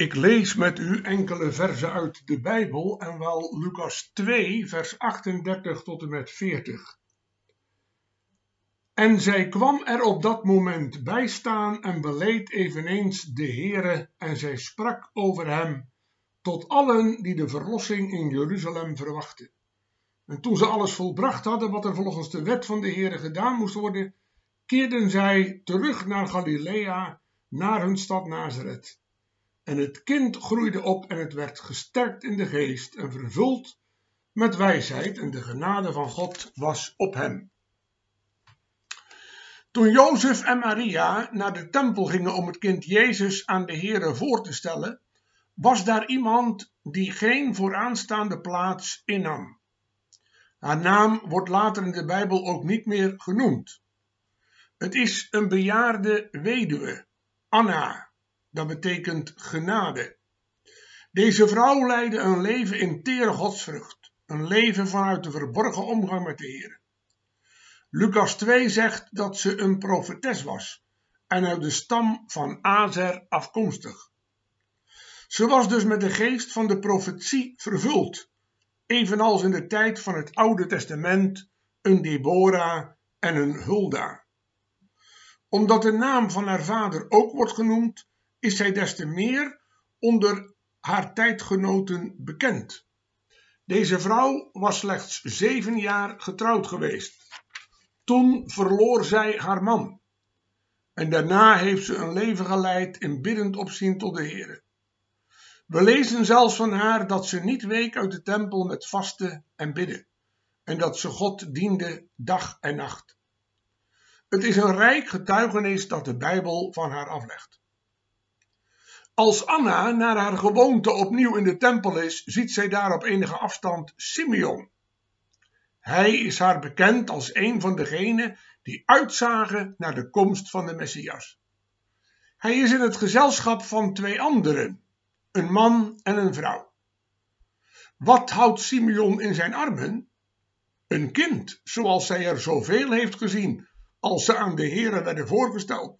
Ik lees met u enkele verzen uit de Bijbel en wel Lucas 2, vers 38 tot en met 40. En zij kwam er op dat moment bij staan en beleed eveneens de Heere en zij sprak over hem tot allen die de verlossing in Jeruzalem verwachten. En toen ze alles volbracht hadden wat er volgens de wet van de Heere gedaan moest worden, keerden zij terug naar Galilea, naar hun stad Nazareth. En het kind groeide op en het werd gesterkt in de geest en vervuld met wijsheid en de genade van God was op hem. Toen Jozef en Maria naar de tempel gingen om het kind Jezus aan de Here voor te stellen, was daar iemand die geen vooraanstaande plaats innam. Haar naam wordt later in de Bijbel ook niet meer genoemd. Het is een bejaarde weduwe, Anna, dat betekent genade. Deze vrouw leidde een leven in tere godsvrucht, een leven vanuit de verborgen omgang met de Heer. Lucas 2 zegt dat ze een profetes was en uit de stam van Azer afkomstig. Ze was dus met de geest van de profetie vervuld, evenals in de tijd van het Oude Testament een Deborah en een Hulda. Omdat de naam van haar vader ook wordt genoemd, is zij des te meer onder haar tijdgenoten bekend. Deze vrouw was slechts zeven jaar getrouwd geweest. Toen verloor zij haar man. En daarna heeft ze een leven geleid in biddend opzien tot de Heer. We lezen zelfs van haar dat ze niet week uit de tempel met vasten en bidden. En dat ze God diende dag en nacht. Het is een rijk getuigenis dat de Bijbel van haar aflegt. Als Anna naar haar gewoonte opnieuw in de tempel is, ziet zij daar op enige afstand Simeon. Hij is haar bekend als een van degenen die uitzagen naar de komst van de Messias. Hij is in het gezelschap van twee anderen, een man en een vrouw. Wat houdt Simeon in zijn armen? Een kind, zoals zij er zoveel heeft gezien als ze aan de heren werden voorgesteld.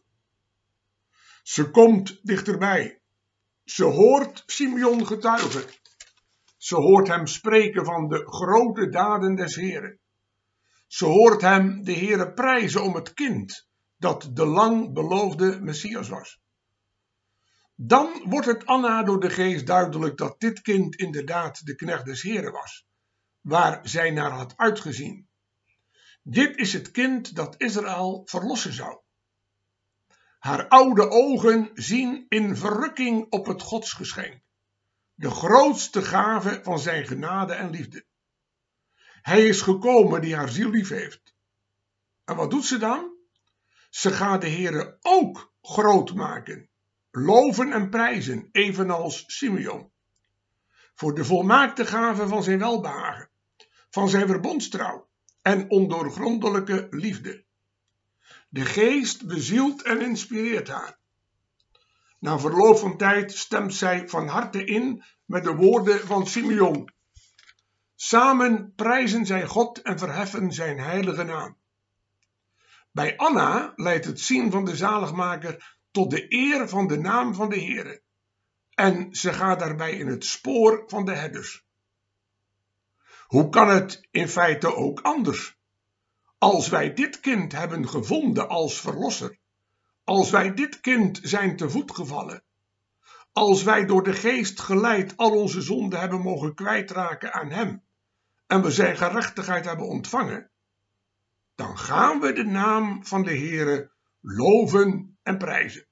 Ze komt dichterbij ze hoort Simeon getuigen. Ze hoort hem spreken van de grote daden des Heren. Ze hoort hem de Heere prijzen om het kind dat de lang beloofde Messias was. Dan wordt het Anna door de geest duidelijk dat dit kind inderdaad de knecht des Heren was, waar zij naar had uitgezien. Dit is het kind dat Israël verlossen zou. Haar oude ogen zien in verrukking op het godsgeschenk, de grootste gave van zijn genade en liefde. Hij is gekomen die haar ziel lief heeft. En wat doet ze dan? Ze gaat de Heere ook groot maken, loven en prijzen, evenals Simeon. Voor de volmaakte gave van zijn welbehagen, van zijn verbondstrouw en ondoorgrondelijke liefde. De geest bezielt en inspireert haar. Na verloop van tijd stemt zij van harte in met de woorden van Simeon. Samen prijzen zij God en verheffen zijn heilige naam. Bij Anna leidt het zien van de zaligmaker tot de eer van de naam van de Heere. En ze gaat daarbij in het spoor van de herders. Hoe kan het in feite ook anders? Als wij dit kind hebben gevonden als verlosser, als wij dit kind zijn te voet gevallen, als wij door de geest geleid al onze zonden hebben mogen kwijtraken aan Hem en we zijn gerechtigheid hebben ontvangen, dan gaan we de naam van de Heere loven en prijzen.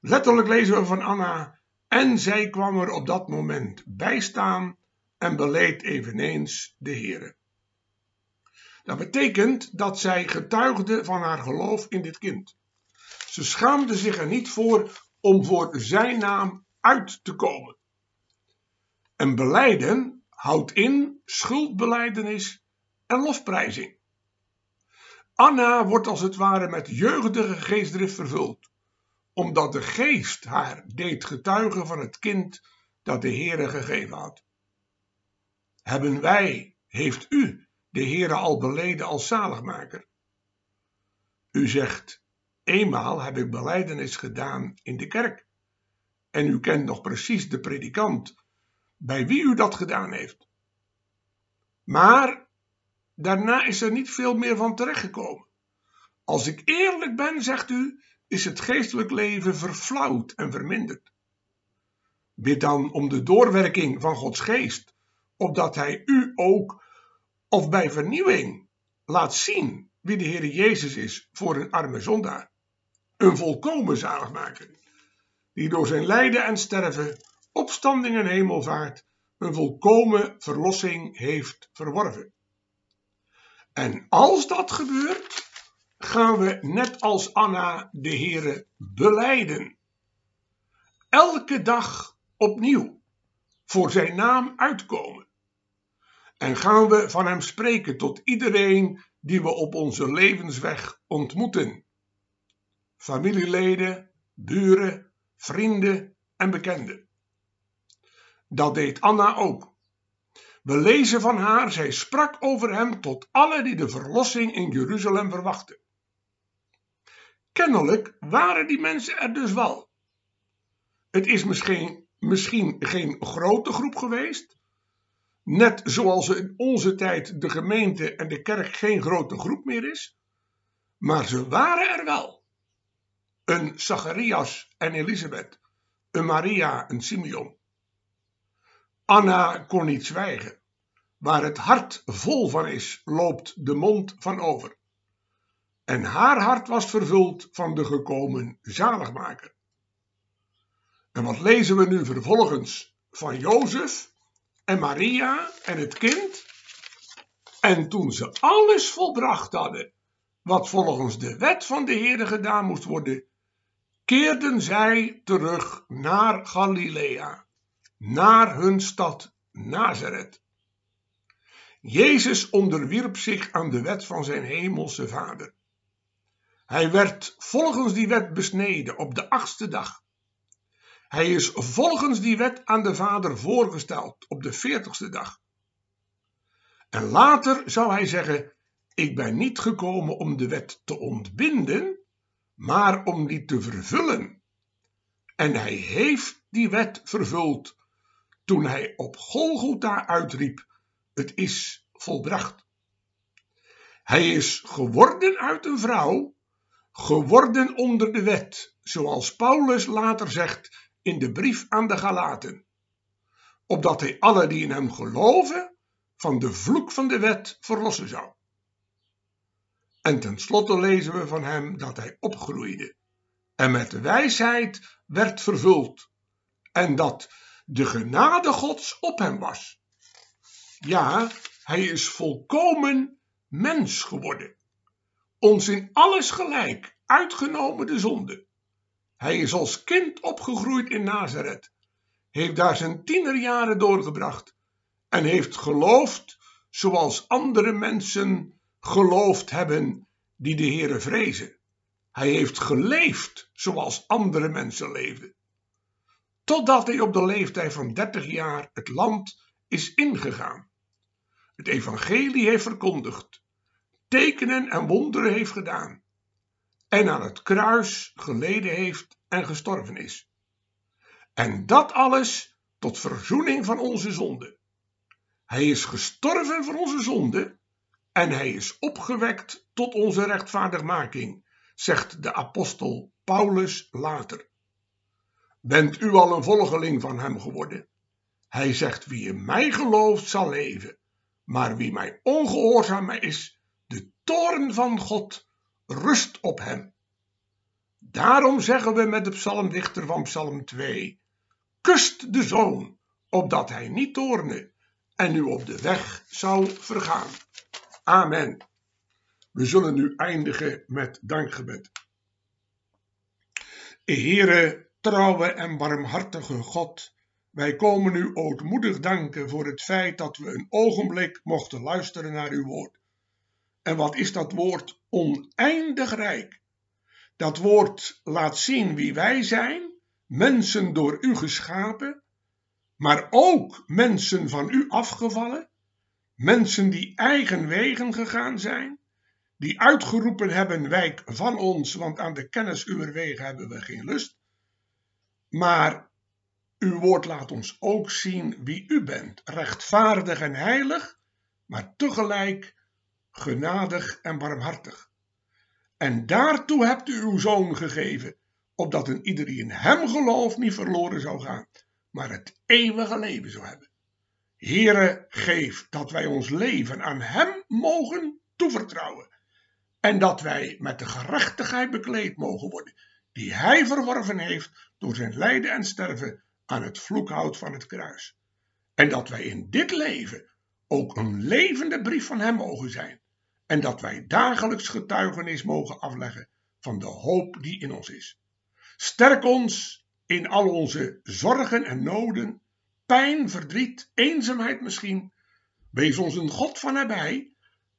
Letterlijk lezen we van Anna, en zij kwam er op dat moment bij staan en beleed eveneens de Heere. Dat betekent dat zij getuigde van haar geloof in dit kind. Ze schaamde zich er niet voor om voor zijn naam uit te komen. En beleiden houdt in schuldbeleidenis en lofprijzing. Anna wordt als het ware met jeugdige geestdrift vervuld, omdat de geest haar deed getuigen van het kind dat de Heere gegeven had. Hebben wij, heeft u, de Heere al beleden als zaligmaker? U zegt, eenmaal heb ik beleidenis gedaan in de kerk. En u kent nog precies de predikant bij wie u dat gedaan heeft. Maar daarna is er niet veel meer van terechtgekomen. Als ik eerlijk ben, zegt u, is het geestelijk leven verflauwd en verminderd. Bid dan om de doorwerking van Gods geest, opdat Hij u ook, of bij vernieuwing, laat zien wie de Heer Jezus is voor een arme zondaar. Een volkomen zaligmaker, die door zijn lijden en sterven, opstanding en hemelvaart, een volkomen verlossing heeft verworven. En als dat gebeurt, gaan we net als Anna de Heere beleiden. Elke dag opnieuw voor zijn naam uitkomen. En gaan we van hem spreken tot iedereen die we op onze levensweg ontmoeten. Familieleden, buren, vrienden en bekenden. Dat deed Anna ook. We lezen van haar, zij sprak over hem tot alle die de verlossing in Jeruzalem verwachten. Kennelijk waren die mensen er dus wel. Het is misschien, misschien geen grote groep geweest, net zoals in onze tijd de gemeente en de kerk geen grote groep meer is, maar ze waren er wel. Een Zacharias en Elisabeth, een Maria en Simeon. Anna kon niet zwijgen. Waar het hart vol van is, loopt de mond van over. En haar hart was vervuld van de gekomen zaligmaker. En wat lezen we nu vervolgens van Jozef en Maria en het kind? En toen ze alles volbracht hadden, wat volgens de wet van de Heer gedaan moest worden, keerden zij terug naar Galilea naar hun stad Nazareth. Jezus onderwierp zich aan de wet van zijn hemelse vader. Hij werd volgens die wet besneden op de achtste dag. Hij is volgens die wet aan de Vader voorgesteld op de veertigste dag. En later zou hij zeggen: Ik ben niet gekomen om de wet te ontbinden, maar om die te vervullen. En hij heeft die wet vervuld toen hij op Golgotha uitriep: Het is volbracht. Hij is geworden uit een vrouw, geworden onder de wet, zoals Paulus later zegt in de brief aan de Galaten, opdat hij alle die in hem geloven van de vloek van de wet verlossen zou. En tenslotte lezen we van hem dat hij opgroeide en met wijsheid werd vervuld en dat de genade Gods op hem was. Ja, hij is volkomen mens geworden. Ons in alles gelijk, uitgenomen de zonde. Hij is als kind opgegroeid in Nazareth, heeft daar zijn tienerjaren doorgebracht en heeft geloofd zoals andere mensen geloofd hebben die de Heere vrezen. Hij heeft geleefd zoals andere mensen leefden totdat hij op de leeftijd van 30 jaar het land is ingegaan. Het evangelie heeft verkondigd, tekenen en wonderen heeft gedaan en aan het kruis geleden heeft en gestorven is. En dat alles tot verzoening van onze zonde. Hij is gestorven voor onze zonde en hij is opgewekt tot onze rechtvaardigmaking, zegt de apostel Paulus later. Bent u al een volgeling van hem geworden? Hij zegt, wie in mij gelooft zal leven, maar wie mij ongehoorzaam is, de toorn van God rust op hem. Daarom zeggen we met de psalmdichter van psalm 2, kust de zoon, opdat hij niet toorne en u op de weg zou vergaan. Amen. We zullen nu eindigen met dankgebed. Heere, trouwe en barmhartige God, Wij komen u ootmoedig danken voor het feit dat we een ogenblik mochten luisteren naar uw woord. En wat is dat woord oneindig rijk? Dat woord laat zien wie wij zijn, mensen door u geschapen, maar ook mensen van u afgevallen, mensen die eigen wegen gegaan zijn, die uitgeroepen hebben: wijk van ons, want aan de kennis uw wegen hebben we geen lust. Maar uw woord laat ons ook zien wie u bent, rechtvaardig en heilig, maar tegelijk genadig en barmhartig. En daartoe hebt u uw zoon gegeven, opdat een ieder die in hem gelooft niet verloren zou gaan, maar het eeuwige leven zou hebben. Heere, geef dat wij ons leven aan hem mogen toevertrouwen en dat wij met de gerechtigheid bekleed mogen worden, die hij verworven heeft door zijn lijden en sterven aan het vloekhout van het kruis. En dat wij in dit leven ook een levende brief van hem mogen zijn, en dat wij dagelijks getuigenis mogen afleggen van de hoop die in ons is. Sterk ons in al onze zorgen en noden, pijn, verdriet, eenzaamheid misschien. Wees ons een God van nabij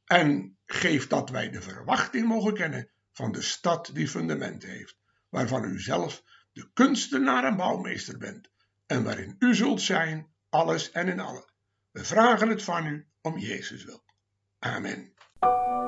en geef dat wij de verwachting mogen kennen van de stad die fundamenten heeft, waarvan u zelf de kunstenaar en bouwmeester bent, en waarin u zult zijn, alles en in allen. We vragen het van u om Jezus wil. Amen. you